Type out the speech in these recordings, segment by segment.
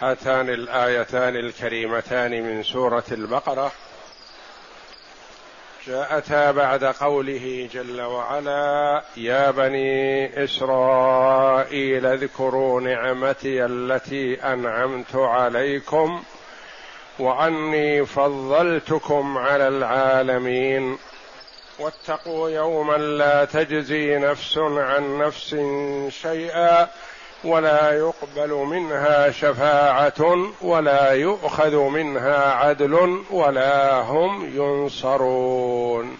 هاتان الآيتان الكريمتان من سورة البقرة. جاءتا بعد قوله جل وعلا يا بني إسرائيل اذكروا نعمتي التي أنعمت عليكم وأني فضلتكم على العالمين. واتقوا يوما لا تجزي نفس عن نفس شيئا ولا يقبل منها شفاعة ولا يؤخذ منها عدل ولا هم ينصرون.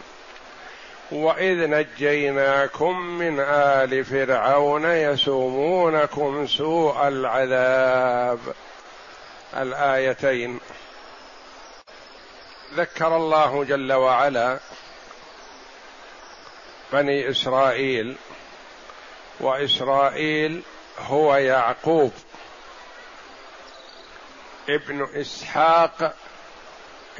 وإذ نجيناكم من آل فرعون يسومونكم سوء العذاب. الآيتين. ذكر الله جل وعلا بني إسرائيل وإسرائيل هو يعقوب ابن إسحاق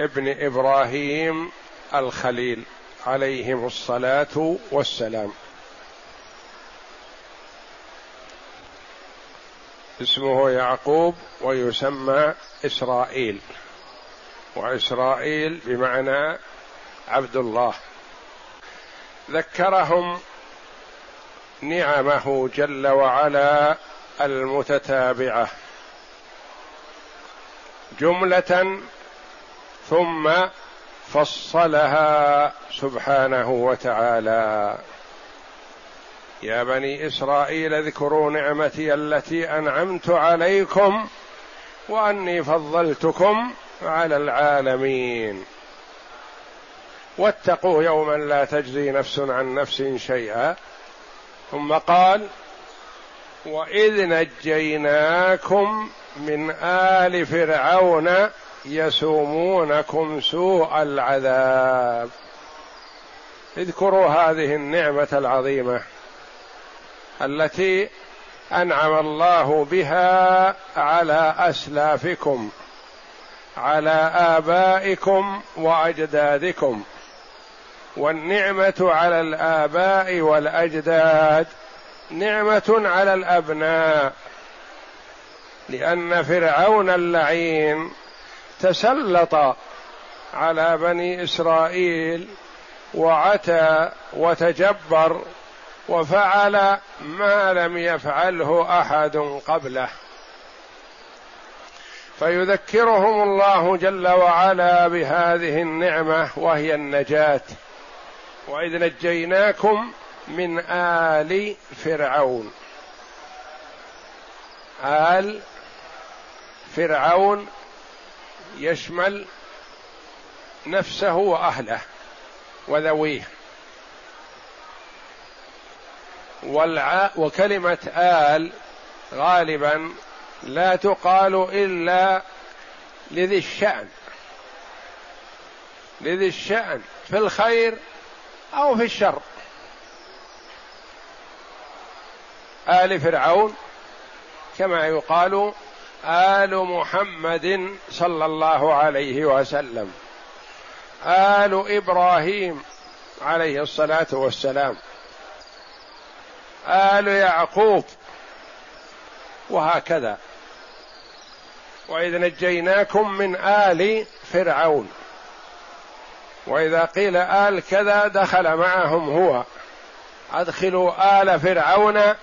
ابن إبراهيم الخليل عليهم الصلاة والسلام. اسمه يعقوب ويسمى إسرائيل. وإسرائيل بمعنى عبد الله. ذكرهم نعمه جل وعلا المتتابعة. جملة ثم فصلها سبحانه وتعالى. يا بني إسرائيل اذكروا نعمتي التي أنعمت عليكم وأني فضلتكم على العالمين. واتقوا يوما لا تجزي نفس عن نفس شيئا. ثم قال واذ نجيناكم من ال فرعون يسومونكم سوء العذاب. اذكروا هذه النعمه العظيمه التي انعم الله بها على اسلافكم على ابائكم واجدادكم. والنعمة على الآباء والأجداد نعمة على الأبناء لأن فرعون اللعين تسلط على بني إسرائيل وعتى وتجبر وفعل ما لم يفعله أحد قبله. فيذكرهم الله جل وعلا بهذه النعمة وهي النجاة. وإذ نجيناكم من آل فرعون. آل فرعون يشمل نفسه وأهله وذويه. والع... وكلمة آل غالبا لا تقال إلا لذي الشأن. لذي الشأن. في الخير أو في الشر. آل فرعون كما يقال آل محمد صلى الله عليه وسلم. آل إبراهيم عليه الصلاة والسلام. آل يعقوب وهكذا. وإذ نجيناكم من آل فرعون. وإذا قيل آل كذا دخل معهم هو. أدخلوا آل فرعون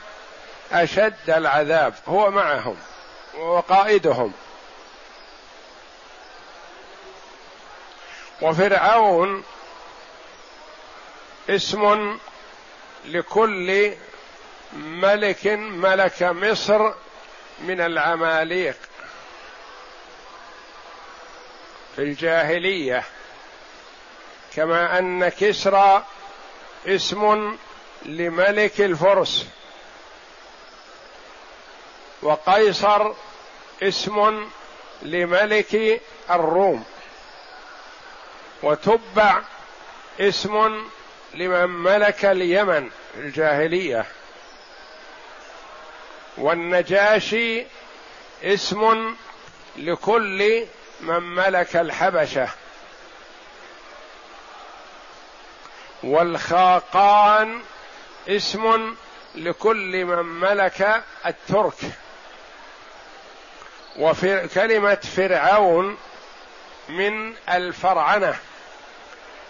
أشد العذاب. هو معهم وقائدهم. وفرعون اسم لكل ملك ملك مصر من العماليق في الجاهلية. كما أن كسرى اسم لملك الفرس. وقيصر اسم لملك الروم. وتبع اسم لمن ملك اليمن الجاهلية. والنجاشي اسم لكل من ملك الحبشة. والخاقان اسم لكل من ملك الترك. وفي كلمة فرعون من الفرعنة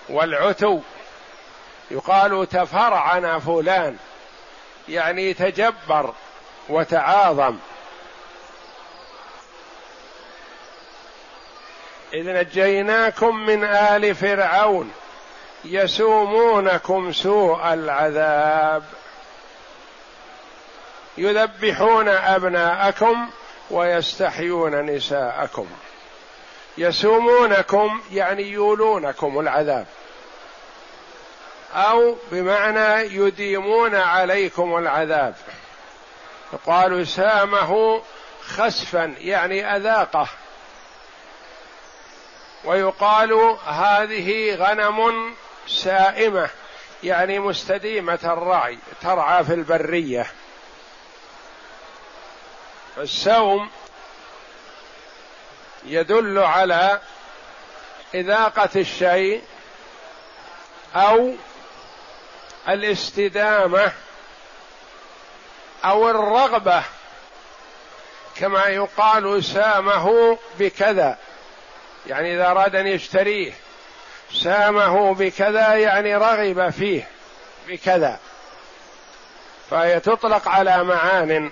والعتو. يقال تفرعن فلان يعني تجبر وتعاظم. إذ نجيناكم من آل فرعون. يسومونكم سوء العذاب. يذبحون أبناءكم ويستحيون نساءكم. يسومونكم يعني يولونكم العذاب. أو بمعنى يديمون عليكم العذاب. يقال سامه خسفا يعني أذاقه. ويقال هذه غنم سائمة يعني مستديمة الرعي ترعى في البرية. السوم يدل على إذاقة الشيء أو الاستدامة أو الرغبة. كما يقال سامه بكذا يعني إذا أراد أن يشتريه. سامه بكذا يعني رغب فيه بكذا. فهي تطلق على معان.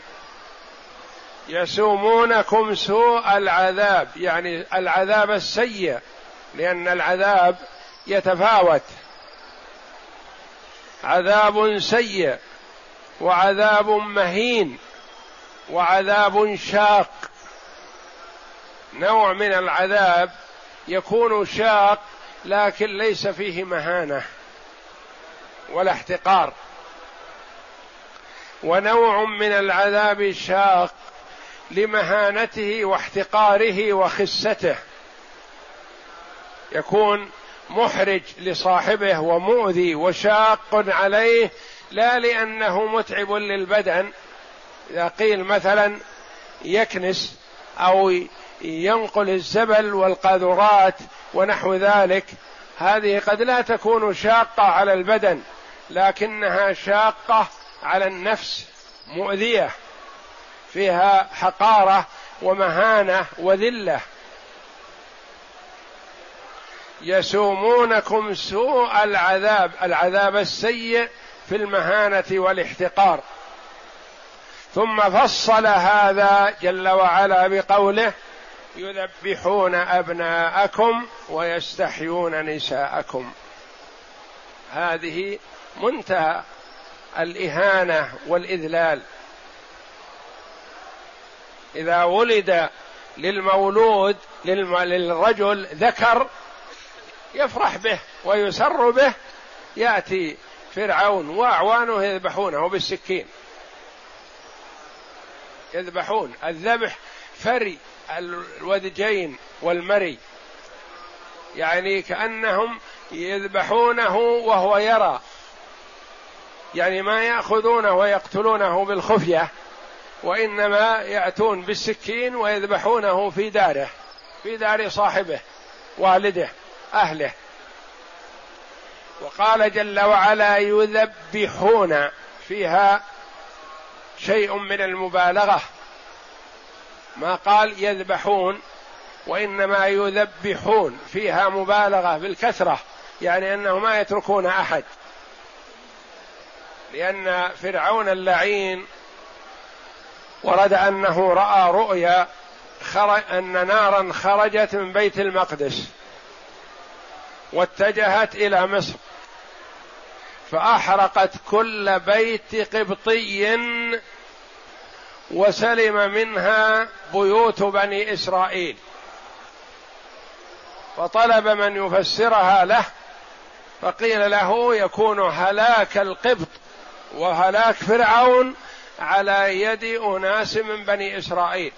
يسومونكم سوء العذاب يعني العذاب السيء لأن العذاب يتفاوت. عذاب سيء وعذاب مهين وعذاب شاق. نوع من العذاب يكون شاق لكن ليس فيه مهانة ولا احتقار. ونوع من العذاب الشاق لمهانته واحتقاره وخسته. يكون محرج لصاحبه ومؤذي وشاق عليه لا لأنه متعب للبدن. إذا قيل مثلا يكنس أو ينقل الزبل والقاذورات ونحو ذلك. هذه قد لا تكون شاقة على البدن لكنها شاقة على النفس مؤذية فيها حقارة ومهانة وذلة. يسومونكم سوء العذاب العذاب السيء في المهانة والاحتقار. ثم فصل هذا جل وعلا بقوله يذبحون أبناءكم ويستحيون نساءكم. هذه منتهى الإهانة والإذلال. إذا ولد للمولود للرجل ذكر يفرح به ويسر به يأتي فرعون وأعوانه يذبحونه بالسكين. يذبحون. الذبح فري. الودجين والمري. يعني كأنهم يذبحونه وهو يرى. يعني ما يأخذونه ويقتلونه بالخفية وإنما يأتون بالسكين ويذبحونه في داره في دار صاحبه والده أهله. وقال جل وعلا يذبحون. فيها شيء من المبالغة. ما قال يذبحون وإنما يذبحون فيها مبالغة بالكثرة يعني أنه ما يتركون أحد. لأن فرعون اللعين ورد أنه رأى رؤيا خرج أن نارا خرجت من بيت المقدس واتجهت إلى مصر فأحرقت كل بيت قبطي وسلم منها بيوت بني إسرائيل. فطلب من يفسرها له فقيل له يكون هلاك القبط وهلاك فرعون على يد أناس من بني إسرائيل.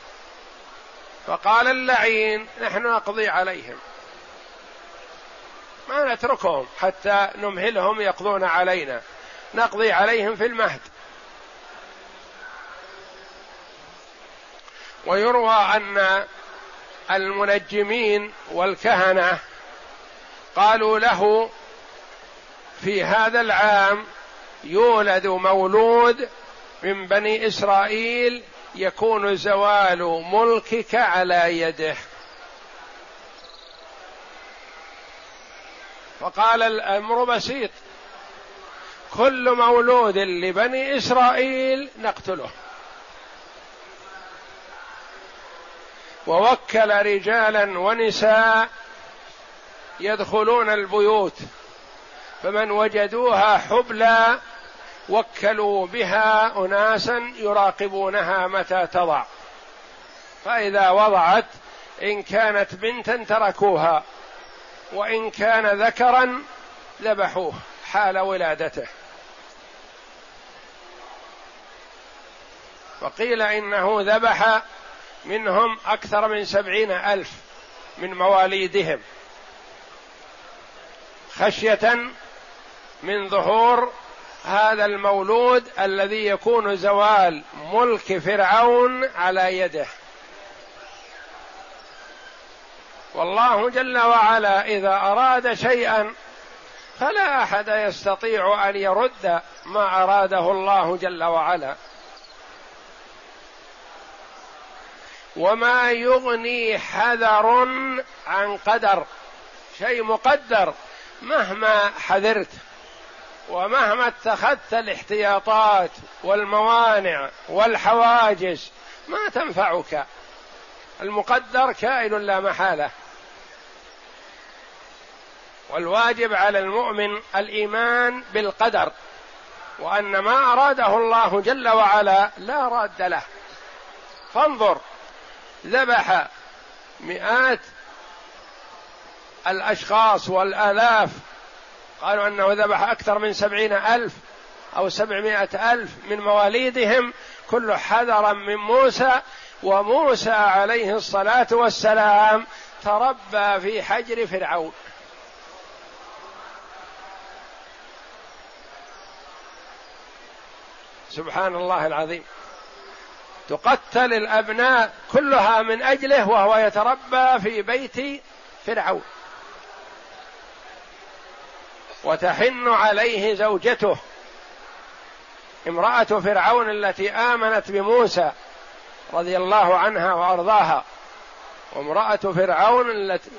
فقال اللعين نحن نقضي عليهم. ما نتركهم حتى نمهلهم يقضون علينا. نقضي عليهم في المهد. ويروى أن المنجمين والكهنة قالوا له في هذا العام يولد مولود من بني إسرائيل يكون زوال ملكك على يده. فقال الأمر بسيط. كل مولود لبني إسرائيل نقتله. ووكل رجالا ونساء يدخلون البيوت فمن وجدوها حبلى وكلوا بها اناسا يراقبونها متى تضع. فإذا وضعت إن كانت بنتا تركوها وإن كان ذكرا ذبحوه حال ولادته. وقيل إنه ذبح منهم أكثر من سبعين ألف من مواليدهم. خشية من ظهور هذا المولود الذي يكون زوال ملك فرعون على يده. والله جل وعلا إذا أراد شيئا فلا أحد يستطيع أن يرد ما أراده الله جل وعلا. وما يغني حذر عن قدر. شيء مقدر. مهما حذرت ومهما اتخذت الاحتياطات والموانع والحواجز ما تنفعك. المقدر كائن لا محالة. والواجب على المؤمن الإيمان بالقدر. وأن ما أراده الله جل وعلا لا راد له. فانظر. ذبح مئات الأشخاص والآلاف. قالوا أنه ذبح أكثر من سبعين ألف أو سبعمائة ألف من مواليدهم. كل حذرا من موسى وموسى عليه الصلاة والسلام تربى في حجر فرعون. سبحان الله العظيم. تقتل الأبناء كلها من أجله وهو يتربى في بيت فرعون. وتحن عليه زوجته امرأة فرعون التي آمنت بموسى رضي الله عنها وأرضاها وامرأة فرعون التي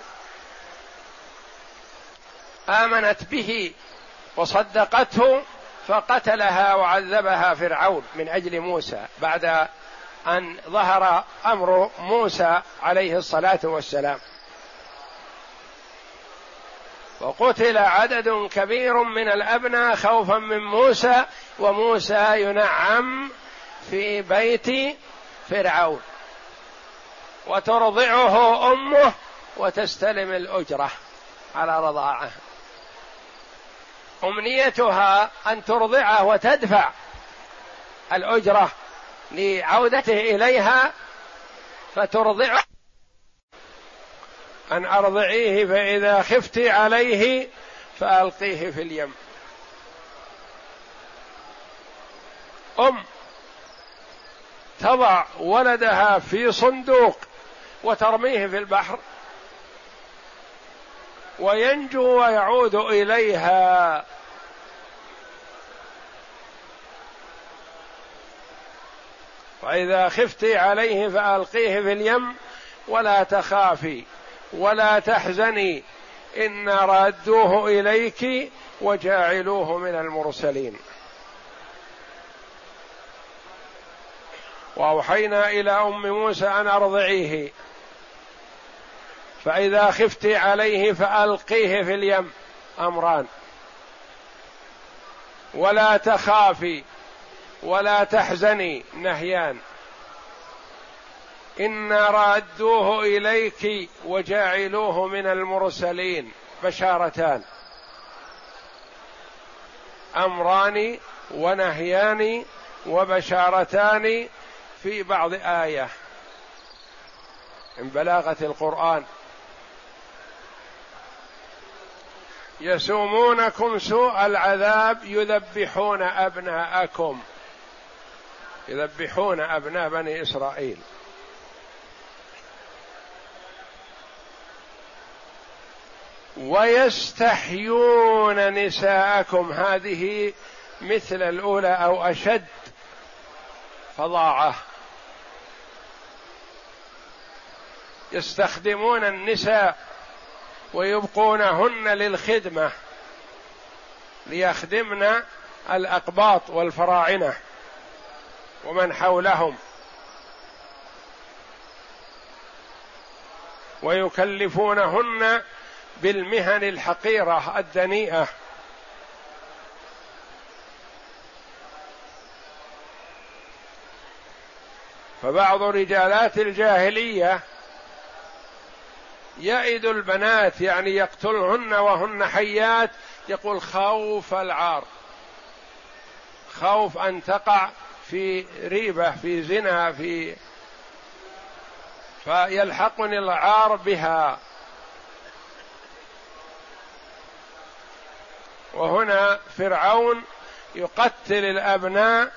آمنت به وصدقته فقتلها وعذبها فرعون من أجل موسى بعد أن ظهر أمر موسى عليه الصلاة والسلام. وقتل عدد كبير من الأبناء خوفا من موسى وموسى ينعم في بيت فرعون. وترضعه أمه وتستلم الأجرة على رضاعه. أمنيتها أن ترضعه وتدفع الأجرة لعودته إليها فترضعه أن أرضعيه فإذا خفت عليه فألقيه في اليم. أم تضع ولدها في صندوق وترميه في البحر وينجو ويعود إليها. واذا خفت عليه فألقيه في اليم ولا تخافي ولا تحزني إن رادوه إليك وجاعلوه من المرسلين. وأوحينا إلى أم موسى أن أرضعيه. فإذا خفت عليه فألقيه في اليم. أمران. ولا تخافي. ولا تحزني نهيان. أنا رادوه إليك وجاعلوه من المرسلين بشارتان. أمران ونهيان وبشارتان في بعض آية. من بلاغه القرآن. يسومونكم سوء العذاب يذبحون أبناءكم. يذبحون أبناء بني إسرائيل. ويستحيون نساءكم. هذه مثل الأولى أو أشد فظاعة. يستخدمون النساء ويبقونهن للخدمة ليخدمن الأقباط والفراعنة. ومن حولهم. ويكلفونهن بالمهن الحقيرة الدنيئة. فبعض رجالات الجاهلية يئد البنات يعني يقتلهن وهن حيات يقول خوف العار. خوف أن تقع في ريبة في زنا في فيلحقني العار بها. وهنا فرعون يقتل الأبناء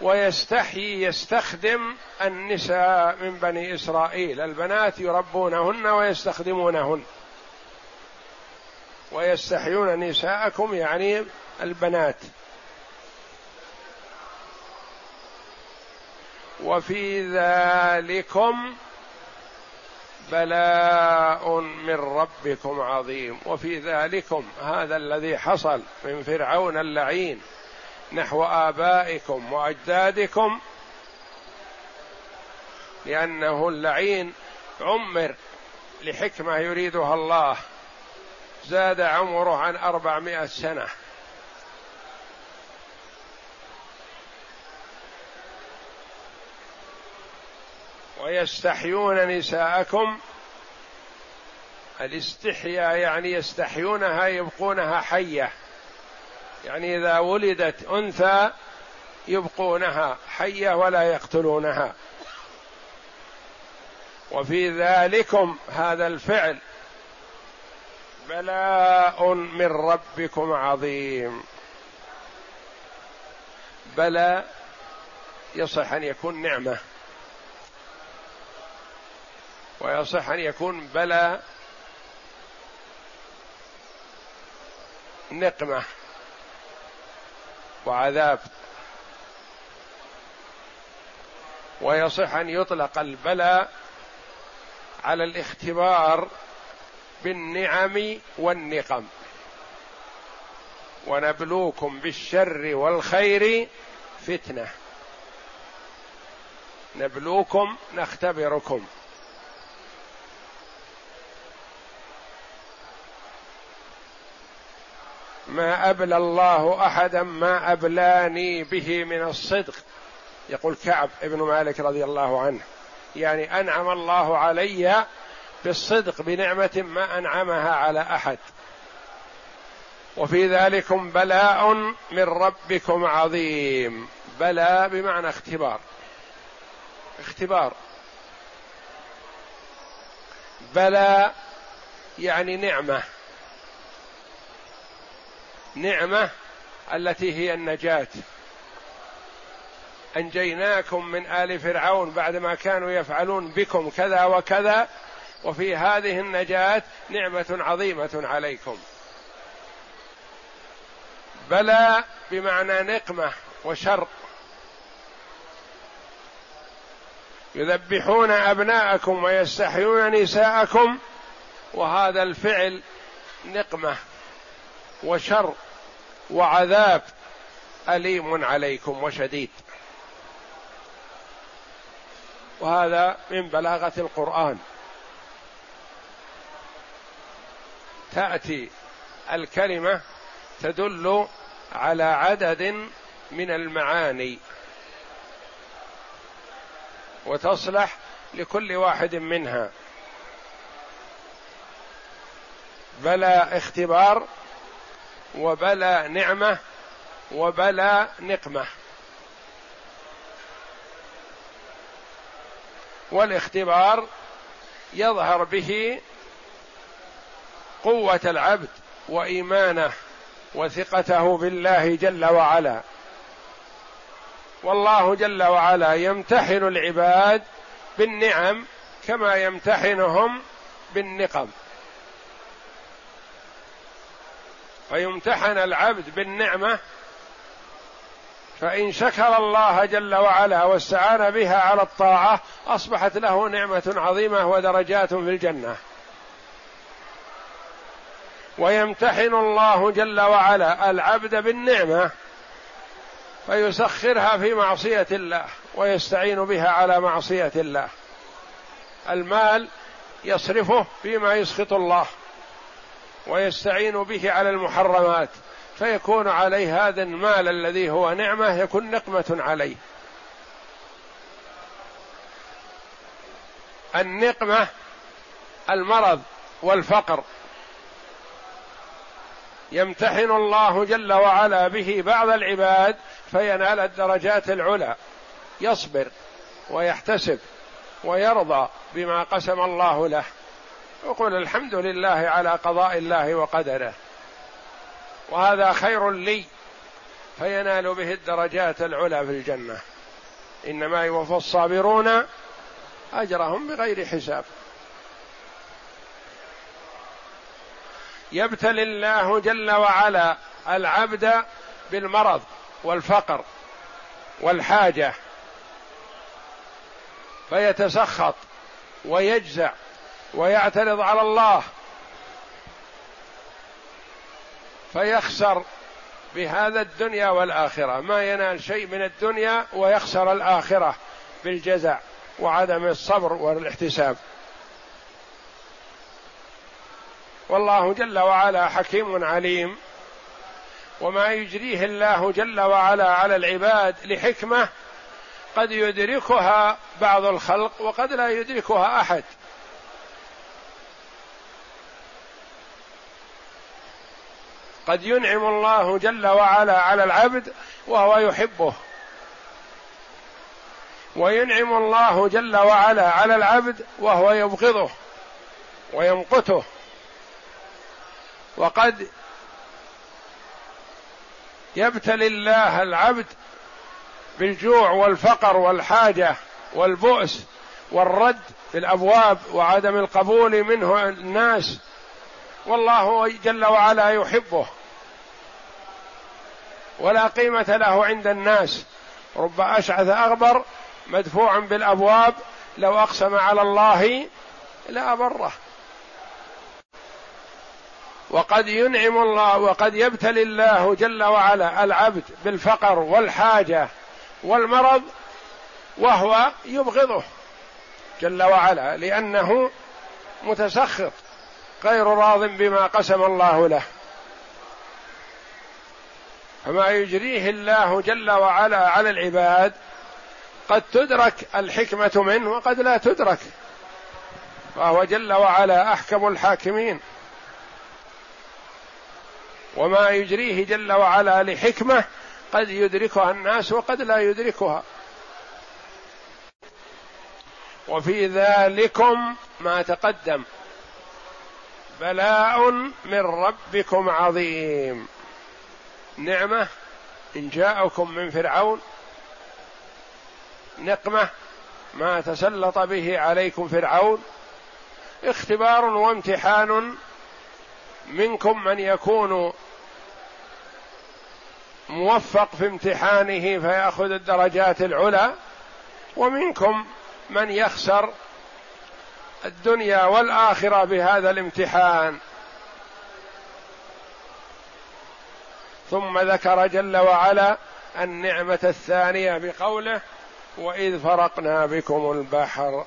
ويستحيي يستخدم النساء من بني إسرائيل. البنات يربونهن ويستخدمونهن ويستحيون نساءكم يعني البنات. وفي ذلكم بلاء من ربكم عظيم. وفي ذلكم هذا الذي حصل من فرعون اللعين نحو آبائكم وأجدادكم لأنه اللعين عمر لحكمة يريدها الله زاد عمره عن أربعمائة سنة. ويستحيون نساءكم. الاستحياء يعني يستحيونها يبقونها حية. يعني إذا ولدت أنثى يبقونها حية ولا يقتلونها. وفي ذلكم هذا الفعل بلاء من ربكم عظيم. بلى يصح أن يكون نعمة. ويصح أن يكون بلى نقمة وعذاب. ويصح أن يطلق البلاء على الاختبار بالنعم والنقم. ونبلوكم بالشر والخير فتنة. نبلوكم نختبركم. ما أبلى الله أحدا ما أبلاني به من الصدق. يقول كعب ابن مالك رضي الله عنه يعني أنعم الله علي بالصدق بنعمة ما أنعمها على أحد. وفي ذلكم بلاء من ربكم عظيم. بلاء بمعنى اختبار. اختبار. بلاء يعني نعمة. نعمة التي هي النجاة. أنجيناكم من آل فرعون بعدما كانوا يفعلون بكم كذا وكذا وفي هذه النجاة نعمة عظيمة عليكم. بلى بمعنى نقمة وشر. يذبحون أبناءكم ويستحيون نساءكم وهذا الفعل نقمة. وشر وعذاب أليم عليكم وشديد. وهذا من بلاغة القرآن. تأتي الكلمة تدل على عدد من المعاني. وتصلح لكل واحد منها. بلى اختبار وبلى نعمة وبلى نقمة. والاختبار يظهر به قوة العبد وإيمانه وثقته بالله جل وعلا. والله جل وعلا يمتحن العباد بالنعم كما يمتحنهم بالنقم. فيمتحن العبد بالنعمة فإن شكر الله جل وعلا واستعان بها على الطاعة أصبحت له نعمة عظيمة ودرجات في الجنة. ويمتحن الله جل وعلا العبد بالنعمة فيسخرها في معصية الله ويستعين بها على معصية الله. المال يصرفه فيما يسخط الله. ويستعين به على المحرمات فيكون عليه هذا المال الذي هو نعمة يكون نقمة عليه. النقمة المرض والفقر. يمتحن الله جل وعلا به بعض العباد فينال الدرجات العلى. يصبر ويحتسب ويرضى بما قسم الله له. يقول الحمد لله على قضاء الله وقدره. وهذا خير لي فينال به الدرجات العلى في الجنة. إنما يوفى الصابرون أجرهم بغير حساب. يبتلي الله جل وعلا العبد بالمرض والفقر والحاجة فيتسخط ويجزع ويعترض على الله فيخسر بهذا الدنيا والآخرة. ما ينال شيء من الدنيا ويخسر الآخرة بالجزع وعدم الصبر والاحتساب. والله جل وعلا حكيم عليم. وما يجريه الله جل وعلا على العباد لحكمة قد يدركها بعض الخلق وقد لا يدركها أحد. قد ينعم الله جل وعلا على العبد وهو يحبه. وينعم الله جل وعلا على العبد وهو يبغضه ويمقته. وقد يبتلي الله العبد بالجوع والفقر والحاجة والبؤس والرد في الأبواب وعدم القبول منه الناس. والله جل وعلا يحبه. ولا قيمة له عند الناس. رب أشعث أغبر مدفوع بالأبواب لو أقسم على الله لابره وقد ينعم الله وقد يبتلي الله جل وعلا العبد بالفقر والحاجة والمرض وهو يبغضه جل وعلا لأنه متسخط غير راض بما قسم الله له. فما يجريه الله جل وعلا على العباد قد تدرك الحكمة منه وقد لا تدرك. فهو جل وعلا أحكم الحاكمين. وما يجريه جل وعلا لحكمة قد يدركها الناس وقد لا يدركها. وفي ذلكم ما تقدم. بلاء من ربكم عظيم. نعمة إن جاءكم من فرعون نقمة ما تسلط به عليكم فرعون اختبار وامتحان منكم من يكون موفق في امتحانه فيأخذ الدرجات العلى ومنكم من يخسر الدنيا والآخرة بهذا الامتحان. ثم ذكر جل وعلا النعمة الثانية بقوله وإذ فرقنا بكم البحر.